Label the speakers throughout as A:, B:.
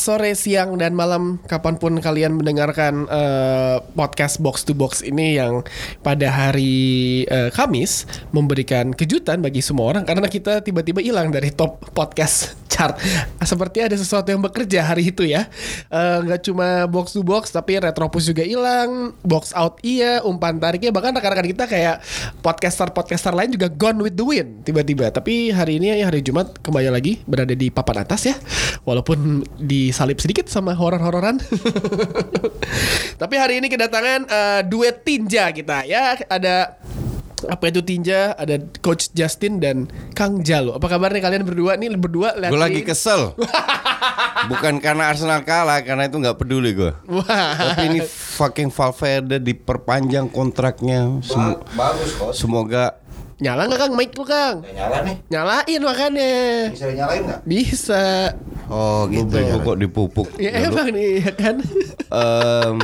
A: Sore, siang, dan malam kapan pun kalian mendengarkan eh, podcast Box to Box ini yang pada hari eh, Kamis memberikan kejutan bagi semua orang karena kita tiba-tiba hilang dari top podcast chart. Seperti ada sesuatu yang bekerja hari itu ya. Eh, Nggak cuma Box to Box tapi Retropus juga hilang, Box Out iya, umpan tariknya bahkan rekan-rekan kita kayak podcaster-podcaster lain juga gone with the wind tiba-tiba. Tapi hari ini hari Jumat kembali lagi berada di papan atas ya. Walaupun disalip sedikit sama horor-hororan. Tapi hari ini kedatangan eh, duet tinja kita ya. Ada apa itu tinja? Ada Coach Justin dan Kang Jalo. Apa kabarnya kalian berdua nih? Berdua lihat
B: Gue lagi kesel. Bukan karena Arsenal kalah, karena itu nggak peduli gue.
A: Wah.
B: Tapi ini fucking Valverde diperpanjang kontraknya. Semu-
C: Bagus kok.
B: semoga
A: Nyala nggak Kang? Mic lu Kang?
C: Udah nyala nih.
A: Nyalain makanya.
C: Bisa nyalain nggak?
A: Bisa.
C: Oh gitu
B: Pupuk kok dipupuk.
A: Ya emang nih ya kan.
B: Em,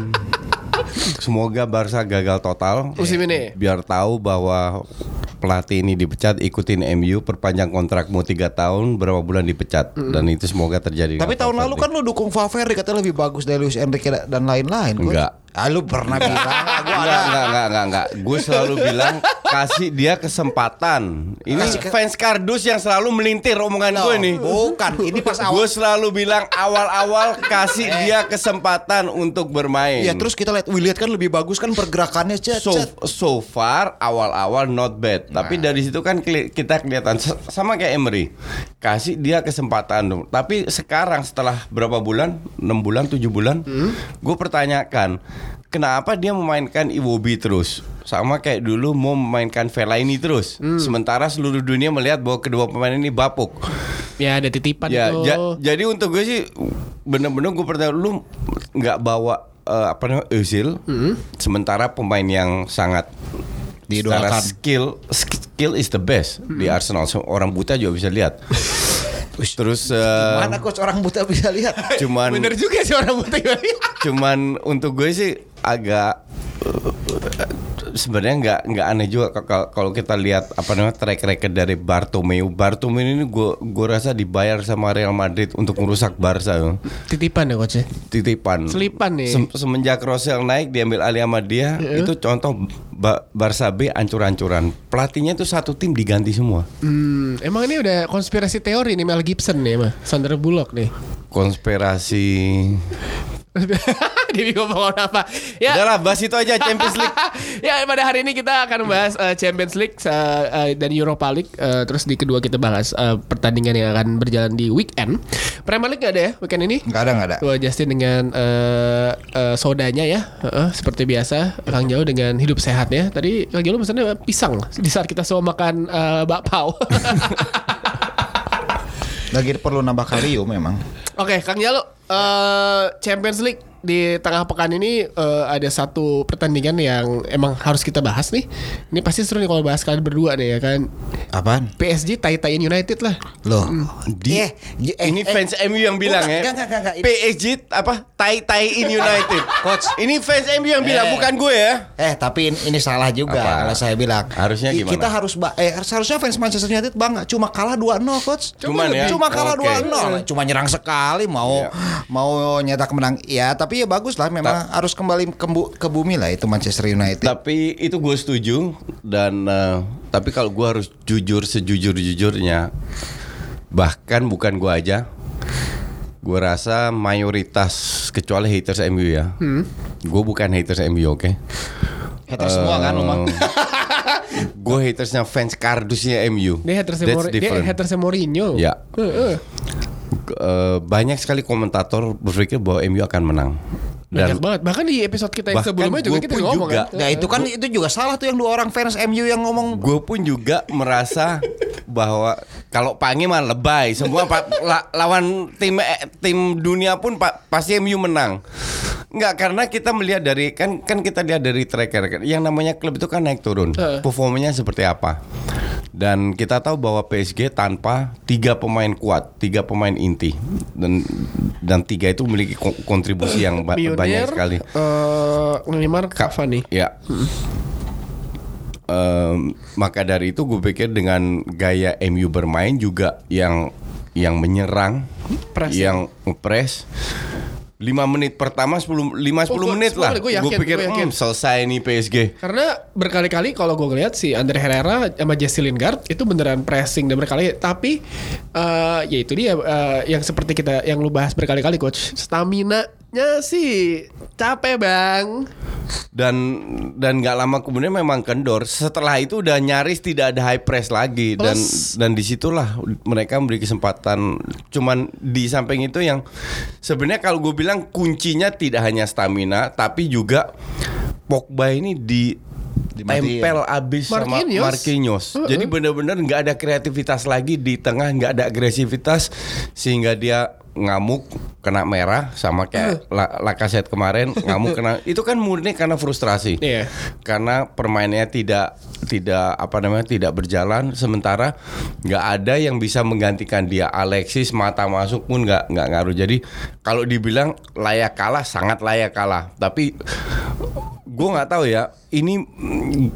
B: semoga Barca gagal total.
A: Musim ini.
B: Biar tahu bahwa pelatih ini dipecat, ikutin MU, perpanjang kontrak mau tiga tahun, berapa bulan dipecat, dan itu semoga terjadi.
C: Tapi tahun lalu kan lu dukung Valverde katanya lebih bagus dari Luis Enrique dan lain-lain.
B: Enggak.
C: Ah lu pernah bilang gua
B: Enggak,
C: ada.
B: enggak, enggak, enggak, enggak. Gue selalu bilang kasih dia kesempatan. Ini
C: Kasih ke-
B: fans kardus yang selalu melintir omongan gue nih.
C: Bukan, ini pas
B: Gue
C: awal.
B: selalu bilang awal-awal kasih dia kesempatan untuk bermain.
C: Ya terus kita lihat Williat kan lebih bagus kan pergerakannya cet,
B: so
C: cet.
B: so far awal-awal not bad. Tapi
C: Nah.
B: dari situ kan kita kelihatan sama kayak Emery. Kasih dia kesempatan dong. Tapi sekarang setelah berapa bulan? 6 bulan, 7 bulan.
C: Hmm?
B: Gue pertanyakan, kenapa dia memainkan Iwobi terus? Sama kayak dulu mau memainkan Fellaini terus.
C: Hmm.
B: Sementara seluruh dunia melihat bahwa kedua pemain ini bapuk.
A: Ya ada titipan
B: Ya, ja- jadi untuk gue sih bener-bener gue pertanyaan lu nggak bawa eh, apa namanya Özil, sementara pemain yang sangat
C: Diidolakan.
B: secara skill skill is the best di Arsenal. Orang buta juga bisa lihat. Terus eh,
C: Mana coach orang buta bisa lihat?
B: cuman
A: Bener juga sih orang putih.
B: cuman untuk gue sih agak eh, sebenarnya nggak nggak aneh juga kalau kita lihat apa namanya track record dari Bartomeu. Bartomeu ini gue gue rasa dibayar sama Real Madrid untuk merusak Barca. yo.
A: Titipan ya coach ya?
B: Titipan.
A: Selipan nih.
B: Sem- semenjak Rosel naik diambil alih sama dia, itu contoh Ba- Barca B ancur-ancuran. Pelatihnya itu satu tim diganti semua.
A: Hmm, emang ini udah konspirasi teori nih Mel Gibson nih mah. Sandra Bullock nih.
B: Konspirasi.
A: Mau ngomong apa. Ya.
B: Udahlah bahas itu aja Champions League.
A: ya pada hari ini kita akan membahas uh, Champions League uh, uh, dan Europa League. Uh, terus di kedua kita bahas uh, pertandingan yang akan berjalan di weekend. Premier League gak ada ya weekend ini?
C: Enggak ada, enggak ada.
A: Tua Justin dengan uh, uh, sodanya ya, Heeh, seperti biasa. Kang Jauh dengan hidup sehatnya. Tadi Kang Jauh pesannya pisang di saat kita semua makan uh, bakpao.
C: Lagi perlu nambah kalium memang.
A: Oke, Kang Jalo, eh, Champions League di tengah pekan ini eh, ada satu pertandingan yang emang harus kita bahas nih. Ini pasti seru nih kalau bahas kalian berdua nih ya kan.
C: Apaan?
A: PSG Tai-Taiin United lah.
C: Loh.
B: Di-
C: Eh, eh,
B: ini
C: eh,
B: fans MU yang bilang
C: bukan,
B: ya.
C: enggak, enggak, enggak, enggak.
B: PSG apa? Tai Tai in United.
C: Coach.
B: Ini fans MU yang bilang
C: Eh.
B: bukan gue ya.
C: Eh tapi in- ini salah juga
B: Apa?
C: kalau saya bilang.
B: Harusnya gimana?
C: Kita harus eh seharusnya fans Manchester United bangga cuma kalah 2-0 coach.
B: Cuman ya?
C: Cuma kalah
B: Oke.
C: 2-0. Cuma nyerang sekali mau
B: Iya.
C: mau nyetak menang. Ya, tapi ya bagus lah memang harus kembali ke, bu- ke bumi lah itu Manchester United.
B: Tapi itu gue setuju dan eh, tapi kalau gue harus jujur sejujur-jujurnya bahkan bukan gue aja gue rasa mayoritas kecuali haters MU ya gue bukan haters MU oke
C: Haters semua kan lu mah.
B: gue hatersnya fans kardusnya MU
A: Dia hatersnya
B: That's
A: Mor- dia hatersnya Mourinho.
B: Ya.
A: Heeh.
B: Eh, banyak sekali komentator berpikir bahwa MU akan menang
A: Banyak banget. Bahkan di episode kita yang sebelumnya juga
B: gua
A: kita ngomong
B: juga.
A: kan.
C: Nah itu kan itu juga salah tuh yang dua orang fans MU yang ngomong
B: Gue pun juga merasa bahwa kalau Pange mah lebay semua pa- la- lawan tim eh, tim dunia pun pa- pasti MU menang. Enggak karena kita melihat dari kan kan kita lihat dari tracker yang namanya klub itu kan naik turun.
A: Heeh.
B: Performanya seperti apa. Dan kita tahu bahwa PSG tanpa tiga pemain kuat, tiga pemain inti dan dan tiga itu memiliki ko- kontribusi yang ba- banyak
A: Pionir,
B: sekali.
A: eh, Neymar, Cavani.
B: Ya. Maka dari itu gue pikir dengan gaya MU bermain juga yang yang menyerang,
A: Pressing.
B: yang ngepres 5 menit pertama 10 5 10
A: Oh, gua-
B: menit
A: 10
B: lah.
A: gua
B: Gue
A: yakin,
B: pikir
A: gua yakin.
B: "Hmm, selesai nih PSG.
A: Karena berkali-kali kalau gue ngeliat si Andre Herrera sama Jesse Lingard itu beneran pressing dan berkali tapi eh, ya itu dia eh, yang seperti kita yang lu bahas berkali-kali coach stamina nya sih capek bang
B: Dan dan nggak lama kemudian memang kendor. Setelah itu udah nyaris tidak ada high press lagi dan
A: Plus-
B: dan di situlah mereka memberi kesempatan. Cuman di samping itu yang sebenarnya kalau gue bilang kuncinya tidak hanya stamina tapi juga Pogba ini di tempel abis sama
A: Marquinhos.
B: Marquinhos. Jadi benar-benar nggak ada kreativitas lagi di tengah, nggak ada agresivitas sehingga dia ngamuk kena merah sama kayak La- Lacazette kemarin ngamuk kena itu kan murni karena frustrasi.
A: Iya.
B: karena permainannya tidak tidak apa namanya tidak berjalan. Sementara nggak ada yang bisa menggantikan dia. Alexis mata masuk pun nggak nggak ngaruh. Jadi kalau dibilang layak kalah sangat layak kalah. Tapi gue nggak tahu ya. Ini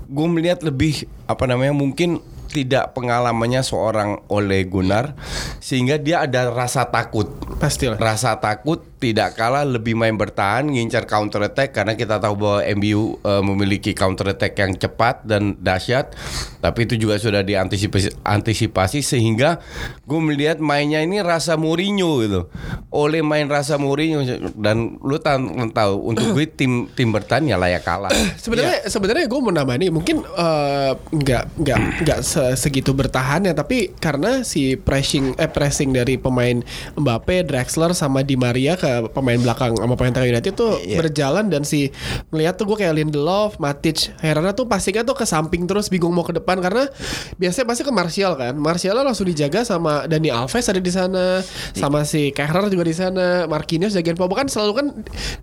B: gue melihat lebih apa namanya mungkin tidak pengalamannya seorang Ole Gunnar. Sehingga dia ada rasa takut
A: pastilah
B: rasa takut tidak kalah lebih main bertahan ngincar counter attack karena kita tahu bahwa MU eh, memiliki counter attack yang cepat dan dahsyat. Tapi itu juga sudah diantisipasi antisipasi sehingga gue melihat mainnya ini rasa Mourinho gitu. Oleh main rasa Mourinho dan lu tahu, untuk gue tim tim bertahan ya layak kalah.
A: Sebenarnya sebenarnya gue mau nambah nih mungkin eh, nggak nggak nggak se- segitu bertahan ya tapi karena si pressing eh pressing dari pemain Mbappe, Draxler sama Di Maria ke pemain belakang sama pemain tengah United tuh
C: Iya.
A: berjalan dan si melihat tuh gue kayak Lindelof, Matic, Herrera tuh pastinya tuh ke samping terus bingung mau ke depan karena biasanya pasti ke Martial kan. Martial langsung dijaga sama Dani Alves ada di sana, sama si Kehrer juga di sana, Marquinhos jagain Pogba kan selalu kan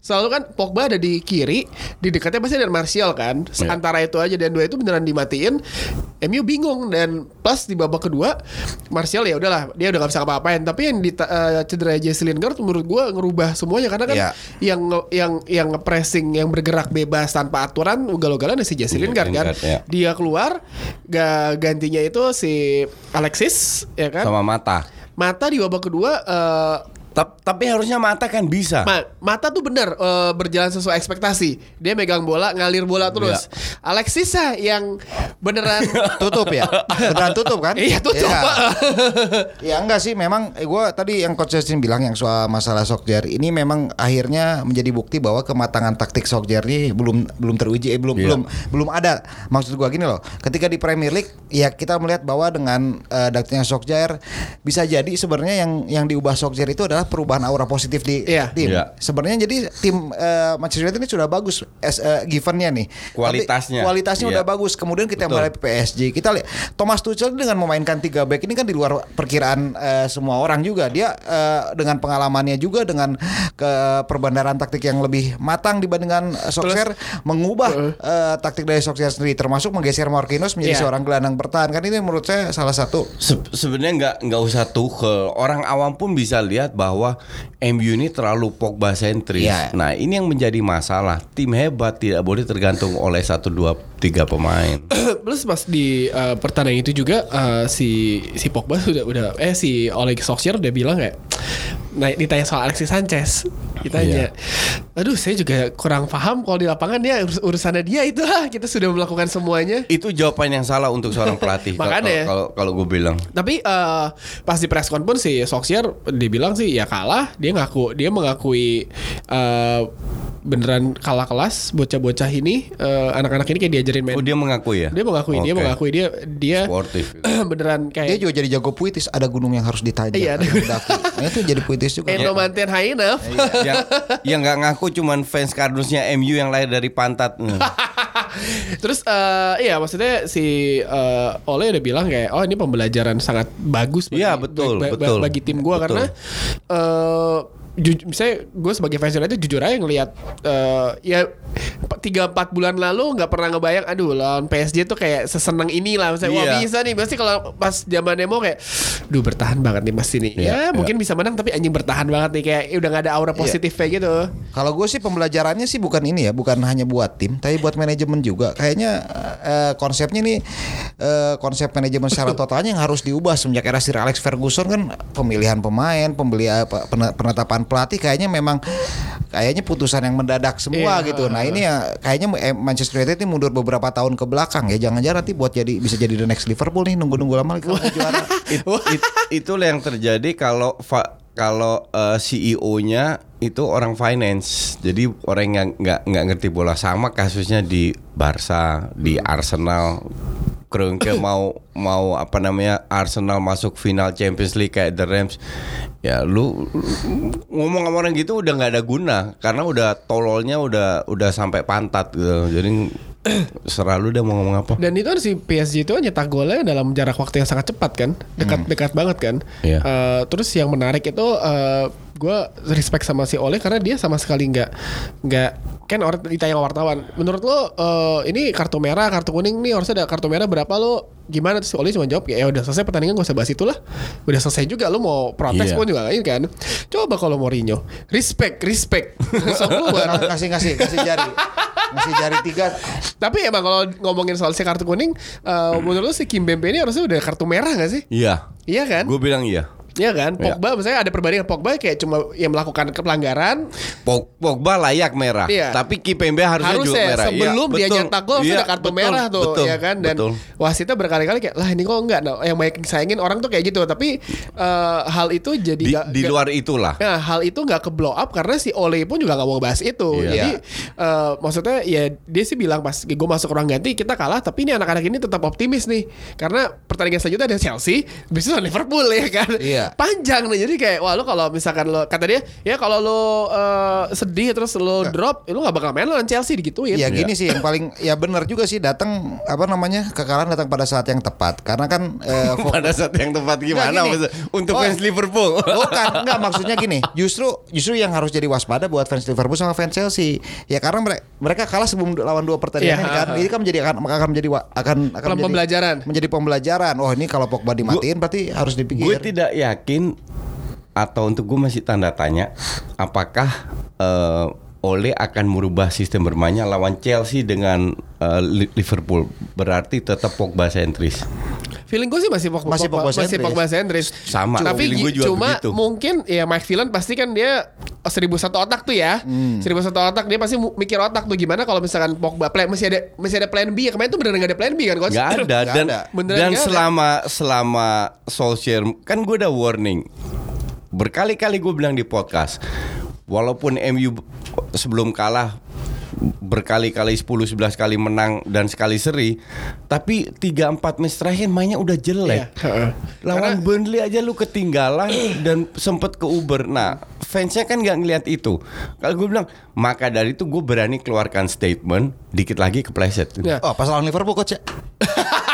A: selalu kan Pogba ada di kiri, di dekatnya pasti ada Martial kan.
B: Iya.
A: Antara itu aja dan dua itu beneran dimatiin. MU bingung dan plus di babak kedua Martial ya udahlah dia udah gak bisa ngapa-ngapain tapi yang di eh, cedera Jesse Lingard menurut gua ngerubah semuanya karena kan
C: Iya.
A: yang yang yang pressing yang bergerak bebas tanpa aturan ugal-ugalan si Jesse
B: Iya,
A: Lingard kan
B: ya.
A: dia keluar ga, gantinya itu si Alexis ya kan
B: sama mata
A: mata di babak kedua eh,
B: Ta- tapi harusnya mata kan bisa
A: Ma- mata tuh bener eh, berjalan sesuai ekspektasi. Dia megang bola, ngalir bola terus.
B: Iya.
A: Alexis ah yang beneran
C: tutup ya beneran tutup kan
A: Iya tutup.
C: Iya. Ya enggak sih memang eh, gue tadi yang coach Justin bilang yang soal masalah Solskjaer ini memang akhirnya menjadi bukti bahwa kematangan taktik Solskjaer ini belum belum teruji eh, belum
B: Iya.
C: belum belum ada maksud gua gini loh ketika di Premier League ya kita melihat bahwa dengan eh, datangnya Solskjaer bisa jadi sebenarnya yang yang diubah Solskjaer itu adalah perubahan aura positif di
A: Iya.
C: tim
B: Iya.
C: sebenarnya jadi tim eh, Manchester United ini sudah bagus as, eh, givennya nih Tapi
B: Kualitasnya.
C: kualitasnya
B: Iya.
C: udah bagus kemudian kita mulai PSG kita lihat Thomas Tuchel dengan memainkan tiga back ini kan di luar perkiraan eh, semua orang juga dia eh, dengan pengalamannya juga dengan ke perbandaran taktik yang lebih matang dibandingkan uh, Solskjaer mengubah eh, taktik dari Solskjaer sendiri termasuk menggeser Marquinhos menjadi
A: Iya.
C: seorang gelandang bertahan kan ini menurut saya salah satu
B: Se- sebenarnya nggak nggak usah Tuchel orang awam pun bisa lihat bahwa MU ini terlalu Pogba sentris.
C: Iya.
B: Nah ini yang menjadi masalah tim hebat tidak boleh tergantung oleh satu dua tiga pemain.
A: Plus pas di eh, pertandingan itu juga eh, si si Pogba sudah udah eh si Oleg Solskjaer udah bilang kayak nah ditanya soal Alexis Sanchez ditanya aduh saya juga kurang paham kalau di lapangan dia urus- urusannya dia itu lah kita sudah melakukan semuanya
B: Itu jawaban yang salah untuk seorang pelatih.
A: Makanya.
B: kalau kalau gue bilang.
A: Tapi eh, pas di press pun si Solskjaer dibilang sih ya kalah, dia ngaku dia mengakui eh, beneran kalah kelas bocah-bocah ini eh, anak-anak ini kayak diajarin main
B: Oh dia mengakui ya?
A: dia mengakui dia
B: Oke.
A: mengakui dia dia
B: Sportif.
A: beneran
C: Dia
A: kayak
C: juga jadi jago puitis. Ada gunung yang harus ditajam.
A: Iya, ada.
C: Nah, itu jadi puitis juga.
A: Endo manten high enough.
B: yang yang nggak ngaku cuman fans kardusnya MU yang lahir dari pantat. Hmm.
A: Terus eh iya maksudnya si eh, Ole udah bilang kayak oh ini pembelajaran sangat bagus bagi,
B: Iya, betul,
A: bagi,
B: betul.
A: bagi tim gua
B: Betul.
A: karena eh misalnya gue sebagai fans United jujur aja ngelihat eh, ya tiga empat bulan lalu nggak pernah ngebayang aduh lawan PSG tuh kayak seseneng ini lah misalnya wah
B: Iya.
A: bisa nih pasti kalau pas zaman demo kayak duh bertahan banget nih pasti nih
B: Iya,
A: ya
B: iya.
A: mungkin bisa menang tapi anjing bertahan banget nih kayak udah nggak ada aura positif kayak gitu
C: Kalau gue sih pembelajarannya sih bukan ini ya, bukan hanya buat tim, tapi buat manajemen juga. Kayaknya eh, konsepnya nih eh, konsep manajemen secara totalnya yang harus diubah semenjak era Sir Alex Ferguson kan pemilihan pemain, pembelian penetapan pelatih kayaknya memang kayaknya putusan yang mendadak semua
A: Iya.
C: gitu. Nah ini ya kayaknya eh, Manchester United ini mundur beberapa tahun ke belakang ya. Jangan-jangan nanti buat jadi bisa jadi the next Liverpool nih nunggu-nunggu lama kalau juara.
B: It- it- itulah yang terjadi kalau fa- kalau eh, CEO-nya itu orang finance, jadi orang yang nggak nggak ngerti bola sama kasusnya di Barca, di Arsenal. Kroenke mau mau apa namanya Arsenal masuk final Champions League kayak The Rams. Ya lu lu ngomong sama orang gitu udah nggak ada guna karena udah tololnya udah udah sampai pantat gitu. Jadi selalu udah mau ngomong apa.
A: Dan itu kan si PSG itu nyetak golnya dalam jarak waktu yang sangat cepat kan, dekat-dekat banget kan.
B: Iya.
A: Eh, terus yang menarik itu gue respect sama si Ole karena dia sama sekali nggak nggak kan orang ditanya wartawan. Menurut lo eh, ini kartu merah, kartu kuning nih harusnya ada kartu merah berapa lo? Gimana terus si Ole cuma jawab ya udah selesai pertandingan gak usah bahas itulah. Udah selesai juga lo mau protes
B: Iya.
A: pun juga lain kan. Coba kalau Mourinho, respect, respect.
C: Ngasih ngasih ngasih jari, ngasih jari tiga.
A: Tapi emang kalau ngomongin soal si kartu kuning, eh, menurut lu si Kim Bembe ini harusnya udah kartu merah gak sih?
B: iya
A: Iya kan?
B: gue bilang iya
A: Iya kan?
B: Iya.
A: Pogba misalnya ada perbandingan Pogba kayak cuma yang melakukan pelanggaran
B: Pog- Pogba layak merah,
A: Iya.
B: tapi Kipembe harusnya, juga
A: harusnya
B: merah.
A: sebelum
B: Iya,
A: dia
B: betul.
A: nyetak gol
B: Iya,
A: sudah kartu
B: betul,
A: merah tuh
B: betul,
A: ya kan dan
B: betul.
A: wasitnya berkali-kali kayak lah ini kok enggak nah, yang banyak sayangin orang tuh kayak gitu tapi eh, hal itu jadi
B: di,
A: nggak-
B: di luar itulah.
A: Nah, hal itu nggak ke blow up karena si Ole pun juga nggak mau bahas itu.
B: Iya.
A: Jadi eh, maksudnya ya dia sih bilang pas gue masuk ruang ganti kita kalah, tapi ini anak-anak ini tetap optimis nih karena pertandingan selanjutnya ada Chelsea, besok Liverpool ya kan.
C: Iya.
A: Panjang nih. Jadi kayak wah lu kalau misalkan lo kata dia ya kalau lo eh, sedih terus lo drop, ya lu nggak bakal main lawan Chelsea digituin.
C: Ya gini sih yang paling ya benar juga sih datang apa namanya kekalahan datang pada saat yang tepat karena kan eh,
B: Pada saat yang tepat gimana maksud- untuk
C: Oh.
B: fans Liverpool?
C: Bukan, enggak maksudnya gini. Justru justru yang harus jadi waspada buat fans Liverpool sama fans Chelsea. Ya karena mereka mereka kalah sebelum lawan dua pertandingan
A: Iya,
C: ini kan. Ini kan menjadi akan akan menjadi akan akan menjadi
A: pembelajaran.
C: Menjadi pembelajaran. Oh, ini kalau Pogba dimatiin berarti harus
B: gue
C: dipikir.
B: tidak yakin atau untuk gue masih tanda tanya apakah eh, Ole akan merubah sistem bermainnya lawan Chelsea dengan Li- Liverpool berarti tetap Pogba sentris
A: Feeling gue sih masih Pogba,
C: Masih Pogba
A: masih
C: sentris.
A: Pogba sentris.
B: Sama,
A: Tapi
B: feeling gue juga
A: cuma
B: begitu.
A: mungkin ya Mike Villan pasti kan dia seribu satu otak tuh ya.
B: Hmm.
A: Seribu satu otak dia pasti mikir otak tuh gimana kalau misalkan Pogba plan masih ada masih ada plan B ya kemarin tuh beneran gak ada plan B kan coach?
B: nggak ada
C: Nggak
B: dan
C: ada.
B: Dan
A: ada.
B: selama selama Solskjaer kan gue udah warning berkali-kali gue bilang di podcast walaupun MU sebelum kalah berkali-kali 10-11 kali menang dan sekali seri tapi 3-4 match terakhir mainnya udah jelek
A: Iya, heeh.
B: lawan Burnley aja lu ketinggalan dan sempet ke Uber nah fansnya kan nggak ngeliat itu kalau gue bilang maka dari itu gue berani keluarkan statement dikit lagi kepleset
A: Ya.
C: Oh, pas lawan Liverpool coach ya.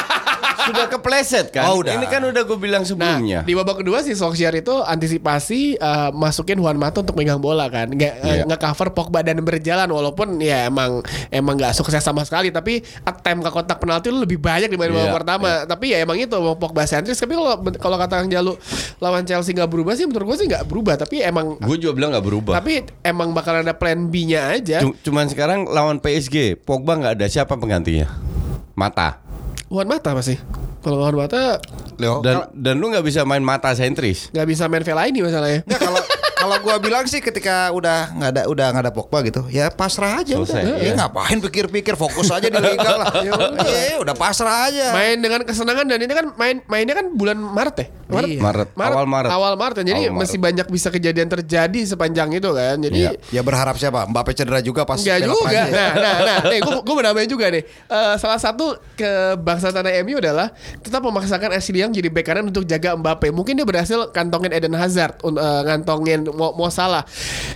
B: sudah kepleset kan
C: Oh, udah.
B: ini kan udah gue bilang
A: Nah,
B: sebelumnya
A: di babak kedua si Solskjaer itu antisipasi eh, masukin Juan Mata untuk megang bola kan, nggak eh,
B: Iya.
A: nge-cover Pogba dan berjalan walaupun ya emang emang nggak sukses sama sekali, tapi attempt ke kotak penalti lu lebih banyak dibanding babak
B: Iya,
A: pertama. Tapi ya emang itu Pogba sentris. Tapi kalau kalau kata Kang Jalu lawan Chelsea nggak berubah sih, menurut gue sih nggak berubah. Tapi emang
B: gue juga bilang nggak berubah
A: tapi emang bakal ada plan B-nya aja.
B: Cu- Cuman sekarang lawan PSG, Pogba nggak ada siapa penggantinya? Mata.
A: Juan Mata masih. Kalau Juan Mata
C: Leo,
B: Dan dan lu nggak bisa main mata sentris.
A: nggak bisa main Vela ini masalahnya.
C: Kalau kalau gua bilang sih ketika udah nggak ada udah nggak ada Pogba gitu, ya pasrah aja
B: Selesai,
C: udah.
B: iya.
C: Ya ngapain pikir-pikir fokus aja di liga lah. Ya udah pasrah aja.
A: main dengan kesenangan dan ini kan main mainnya kan bulan Maret ya Maret
C: Iya.
B: Maret, awal Maret.
A: awal Maret ya. jadi
B: Awal Maret.
A: masih banyak bisa kejadian terjadi sepanjang itu kan jadi
B: Iya.
C: Ya berharap siapa? Mbappe cedera juga pas
A: Enggak
C: Piala
A: juga. Nah, nah, nah. Nih, gue gue menambahin juga nih. Eh, salah satu kebangsaan MU adalah tetap memaksakan Ashley Young jadi bek kanan untuk jaga Mbappe. Mungkin dia berhasil kantongin Eden Hazard, eh, ngantongin Mo, Mo Salah.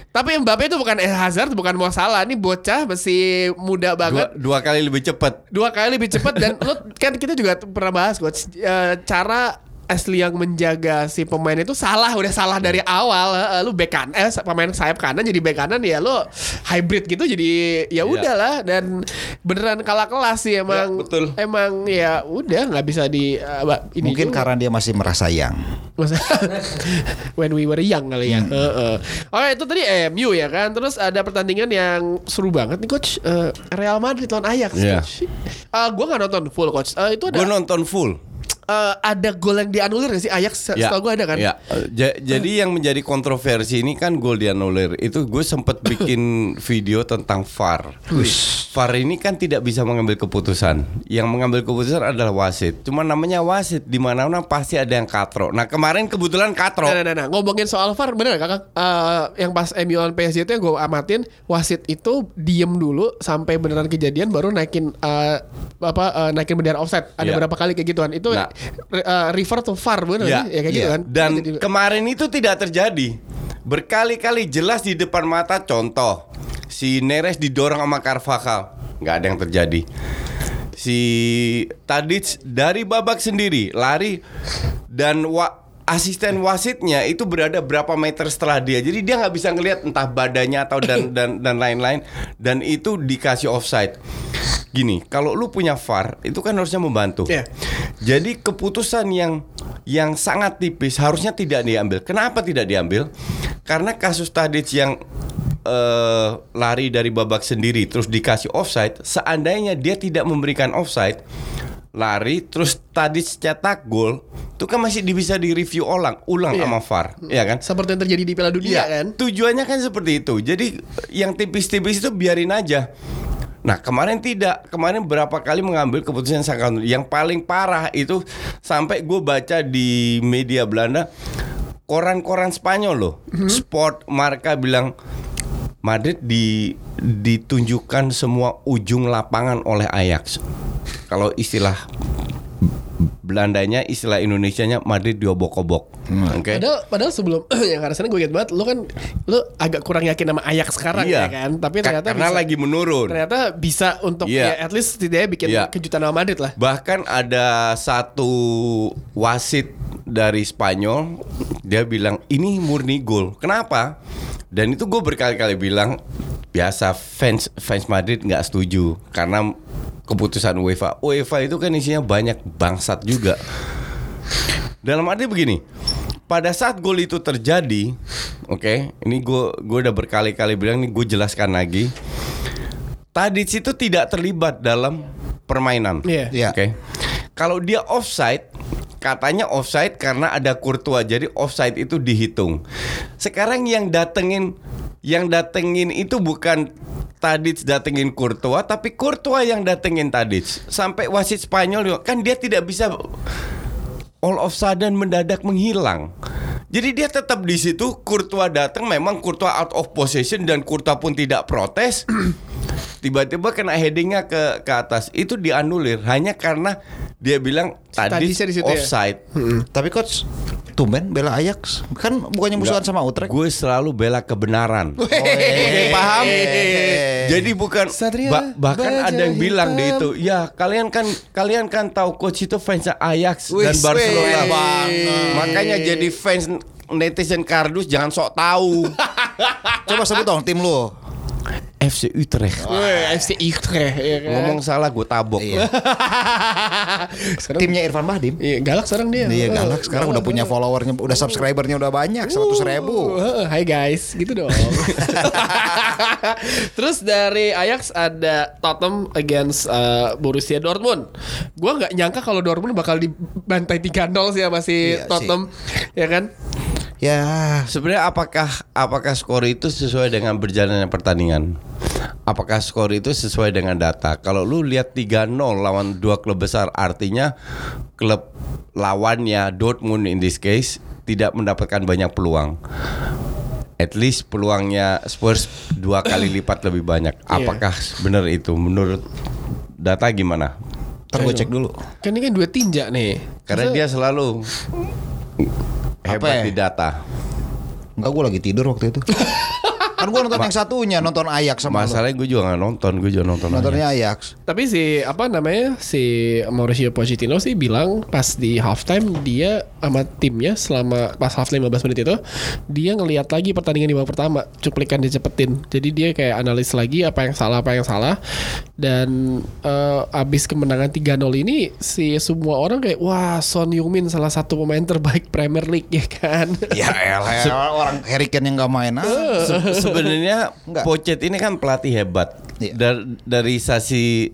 A: Tapi Mbappe itu bukan Eden Hazard, bukan Mo Salah. Ini bocah masih muda
B: Dua,
A: banget.
B: dua kali lebih cepat.
A: Dua kali lebih cepat dan lo kan kita juga pernah bahas coach eh, cara Ashley yang menjaga si pemain itu salah udah salah dari awal Eh, lu bek kanan eh pemain sayap kanan jadi bek kanan ya lu hybrid gitu jadi ya
B: Iya.
A: udahlah dan beneran kalah kelas sih emang
B: Ya, betul.
A: emang ya udah nggak bisa di ba- ini
C: Mungkin
A: juga.
C: karena dia masih merasa yang.
A: When we were young kali ya. Heeh. Oke itu tadi MU ya kan. Terus ada pertandingan yang seru banget nih coach. Eh, Real Madrid lawan Ajax.
B: Iya.
A: coach. Eh, gua nggak nonton full coach. Eh, itu ada
B: Gue nonton full.
A: Eh, ada gol yang dianulir gak sih Ajax?
B: Ya,
A: Setahu gue ada kan.
B: ya. Ja- jadi yang menjadi kontroversi ini kan gol dianulir. Itu gue sempat bikin video tentang VAR. VAR ini kan tidak bisa mengambil keputusan. Yang mengambil keputusan adalah wasit. Cuma namanya wasit di mana-mana pasti ada yang katro. Nah kemarin kebetulan katro.
A: Nah, nah, nah, nah. ngomongin soal VAR bener gak kakak? Eh, yang pas MU lawan PSG itu yang gue amatin wasit itu diem dulu sampai beneran kejadian baru naikin eh, apa eh, naikin bendera offside. Ada
B: Iya.
A: berapa kali kayak gituan. Itu
B: Nah.
A: Eh, refer to VAR bener
B: Ya,
A: ya kayak gitu
C: iya.
A: kan.
B: Dan kemarin itu tidak terjadi. Berkali-kali jelas di depan mata contoh si Neres didorong sama Carvajal, nggak ada yang terjadi. Si Tadic dari babak sendiri lari dan wa asisten wasitnya itu berada berapa meter setelah dia. Jadi dia nggak bisa ngelihat entah badannya atau dan dan dan lain-lain dan itu dikasih offside. Gini, kalau lu punya VAR itu kan harusnya membantu.
A: Iya.
B: Jadi keputusan yang yang sangat tipis harusnya tidak diambil. Kenapa tidak diambil? Karena kasus Tadic yang eh, lari dari babak sendiri terus dikasih offside, seandainya dia tidak memberikan offside, lari terus Tadic cetak gol, itu kan masih bisa direview ulang, ulang
A: Iya.
B: sama VAR, ya kan?
A: Seperti yang terjadi di Piala Dunia
B: Iya,
A: kan.
B: Tujuannya kan seperti itu. Jadi yang tipis-tipis itu biarin aja. Nah kemarin tidak, kemarin berapa kali mengambil keputusan sangat yang paling parah itu sampai gue baca di media Belanda, koran-koran Spanyol loh, Sport Marka bilang Madrid di, ditunjukkan semua ujung lapangan oleh Ajax. Kalau istilah Belandanya, istilah Indonesianya Madrid diobok-obok. Oke.
A: Padahal, padahal sebelum yang harusnya gue ingat banget, lu kan lu agak kurang yakin sama Ajax sekarang
B: Iya.
A: ya kan. Tapi
B: Ka-
A: ternyata
B: karena
A: bisa,
B: lagi menurun.
A: ternyata bisa untuk
B: Iya.
A: ya at least setidaknya bikin
B: Iya.
A: kejutan sama Madrid lah.
B: Bahkan ada satu wasit dari Spanyol dia bilang ini murni gol. Kenapa? Dan itu gue berkali-kali bilang biasa fans fans Madrid nggak setuju karena keputusan UEFA. UEFA itu kan isinya banyak bangsat juga. Dalam arti begini, pada saat gol itu terjadi, oke, ini gue gue udah berkali-kali bilang nih gue jelaskan lagi. Tadic itu tidak terlibat dalam permainan.
A: Iya.
C: Iya.
B: Oke. Kalau dia offside, katanya offside karena ada Courtois. Jadi offside itu dihitung. Sekarang yang datengin yang datengin itu bukan Tadic datengin Courtois, tapi Courtois yang datengin Tadic. Sampai wasit Spanyol kan dia tidak bisa all of sudden mendadak menghilang. Jadi dia tetap di situ. Courtois datang, memang Courtois out of possession dan Courtois pun tidak protes. Tiba-tiba kena headingnya ke ke atas. Itu dianulir hanya karena dia bilang tadi
A: di situ ya?
B: offside.
C: Tapi coach tumben bela Ajax kan bukannya musuhan sama Utrecht.
B: Gue selalu bela kebenaran. Oke,
A: Wey.
B: paham?
C: Wey.
B: Jadi bukan
A: Satria
B: ba- bahkan ada yang bilang di
A: hitam.
B: itu, ya kalian kan kalian kan tahu coach itu fansnya Ajax dan Barcelona. Makanya jadi fans netizen kardus jangan sok tahu.
C: Coba sebut dong tim lu.
B: FC Utrecht.
A: Weh, FC Utrecht ya kan.
B: Ngomong salah gue tabok.
C: Iya.
A: sekarang,
C: Timnya Irfan Bahdim.
A: Iya, galak sekarang dia.
C: Iya
A: Oh,
C: galak sekarang udah punya followernya, udah subscribernya udah banyak, seratus ribu.
A: Uh, Hai guys, gitu dong. Terus dari Ajax ada Tottenham against uh, Borussia Dortmund. Gua nggak nyangka kalau Dortmund bakal dibantai 3-0 sih sama si
C: Iya
A: Tottenham, ya kan?
C: Ya,
B: Sebenarnya apakah apakah skor itu sesuai dengan berjalannya pertandingan? Apakah skor itu sesuai dengan data? Kalau lu lihat 3-0 lawan dua klub besar artinya klub lawannya Dortmund in this case tidak mendapatkan banyak peluang. At least peluangnya Spurs dua kali lipat lebih banyak. Apakah benar itu? Menurut data gimana?
C: ntar gue cek dulu.
A: Kan ini kan dua tinja nih.
B: Karena
A: Masa-
B: dia selalu hebat
C: ya?
B: di data.
C: Enggak, gue lagi tidur waktu itu. kan gue nonton yang satunya, nonton Ajax sama.
B: Masalahnya gue juga nggak nonton, gue juga nonton.
C: Nontonnya Ajax.
A: Tapi si apa namanya si Mauricio Pochettino sih bilang pas di halftime dia sama timnya selama pas halftime 15 menit itu dia ngelihat lagi pertandingan di babak pertama cuplikan dicepetin. Jadi dia kayak analis lagi apa yang salah apa yang salah dan eh, abis kemenangan 3-0 ini si semua orang kayak wah Son Heung-min salah satu pemain terbaik Premier League ya kan.
C: Ya elah, orang Harry Kane yang gak main ah.
B: Se- sebenarnya. Pochet ini kan pelatih hebat.
C: Iya.
B: Dar- dari sisi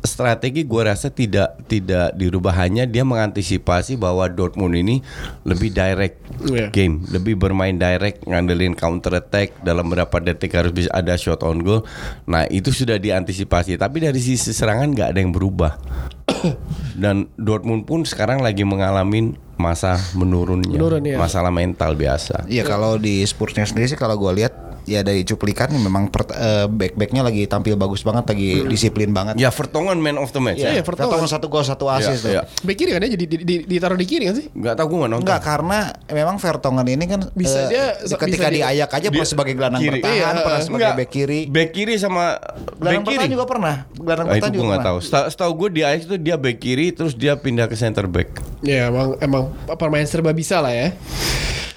B: strategi gue rasa tidak tidak dirubah hanya dia mengantisipasi bahwa Dortmund ini lebih direct
A: Iya.
B: game, lebih bermain direct, ngandelin counter attack dalam beberapa detik harus bisa ada shot on goal. Nah itu sudah diantisipasi. Tapi dari sisi serangan nggak ada yang berubah. Dan Dortmund pun sekarang lagi mengalami masa menurunnya,
A: Menurun, ya.
B: masalah mental biasa.
C: Iya kalau di Spursnya sendiri sih kalau gue lihat ya dari cuplikan memang per, eh, back-backnya lagi tampil bagus banget, lagi disiplin banget.
B: Ya Vertonghen man of the match.
A: Iya,
C: Ya,
A: Vertonghen.
C: Vertonghen satu gol satu asis tuh.
B: Iya, iya.
A: Bek kiri kan ya jadi di- di- ditaruh di kiri kan sih?
B: Nggak tahu gue nggak nonton.
C: Enggak karena memang Vertonghen ini kan
A: Bisa
C: eh,
A: dia-
C: ketika
A: bisa
C: di
A: dia-
C: Ayak aja pernah sebagai gelandang
B: kiri.
C: bertahan,
A: Iya,
C: pernah sebagai
B: Nggak,
C: back kiri.
B: Back kiri sama
C: Gelandang
B: back kiri.
C: bertahan juga pernah. Gelandang
B: Ah, itu
C: bertahan
B: gue
C: juga
B: nggak tahu. setahu gue di Ajax itu dia back kiri terus dia pindah ke center back.
A: Ya emang emang pemain serba bisa lah ya.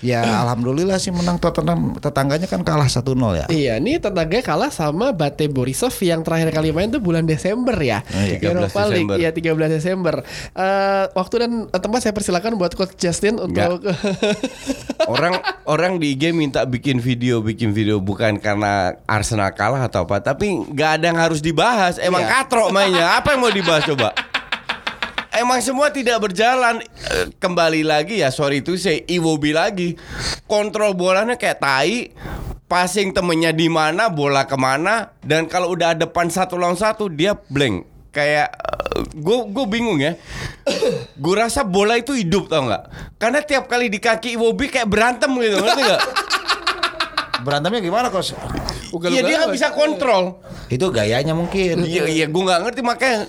C: Ya alhamdulillah sih menang Tottenham. Tetangganya kan kalah 1-0 ya.
A: Iya, ini tetangga kalah sama Bate Borisov yang terakhir kali main tuh bulan Desember ya.
C: iya.
B: 13
A: Europa League,
B: Desember.
A: ya 13 Desember. Eh, waktu dan tempat saya persilakan buat Coach Justin untuk
B: Orang orang di IG minta bikin video, bikin video bukan karena Arsenal kalah atau apa, tapi nggak ada yang harus dibahas. Emang
C: Iya.
B: katrok mainnya. Apa yang mau dibahas coba? Emang semua tidak berjalan. Eh, Kembali lagi ya Sorry itu saya Iwobi lagi. Kontrol bolanya kayak tai Passing temennya di mana Bola ke mana Dan kalau udah depan satu lawan satu Dia blank. Kayak Gue gue bingung ya. Gue rasa bola itu hidup tau nggak? Karena tiap kali di kaki Iwobi Kayak berantem gitu Ngerti nggak?
C: Berantemnya gimana Coach?
B: Iya dia nggak bisa kontrol.
C: Itu gayanya mungkin.
B: Iya iya gue nggak ngerti makanya eh,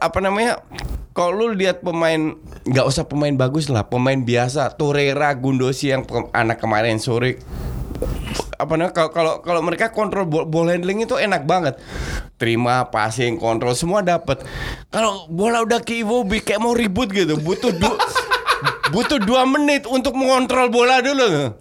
B: apa namanya kalau lu lihat pemain nggak usah pemain bagus lah pemain biasa Torreira Gundosi yang anak kemarin sore apa namanya kalau kalau mereka kontrol ball handling itu enak banget. Terima passing kontrol semua dapat kalau bola udah ke Iwobi kayak mau ribut gitu butuh du butuh dua menit untuk mengontrol bola dulu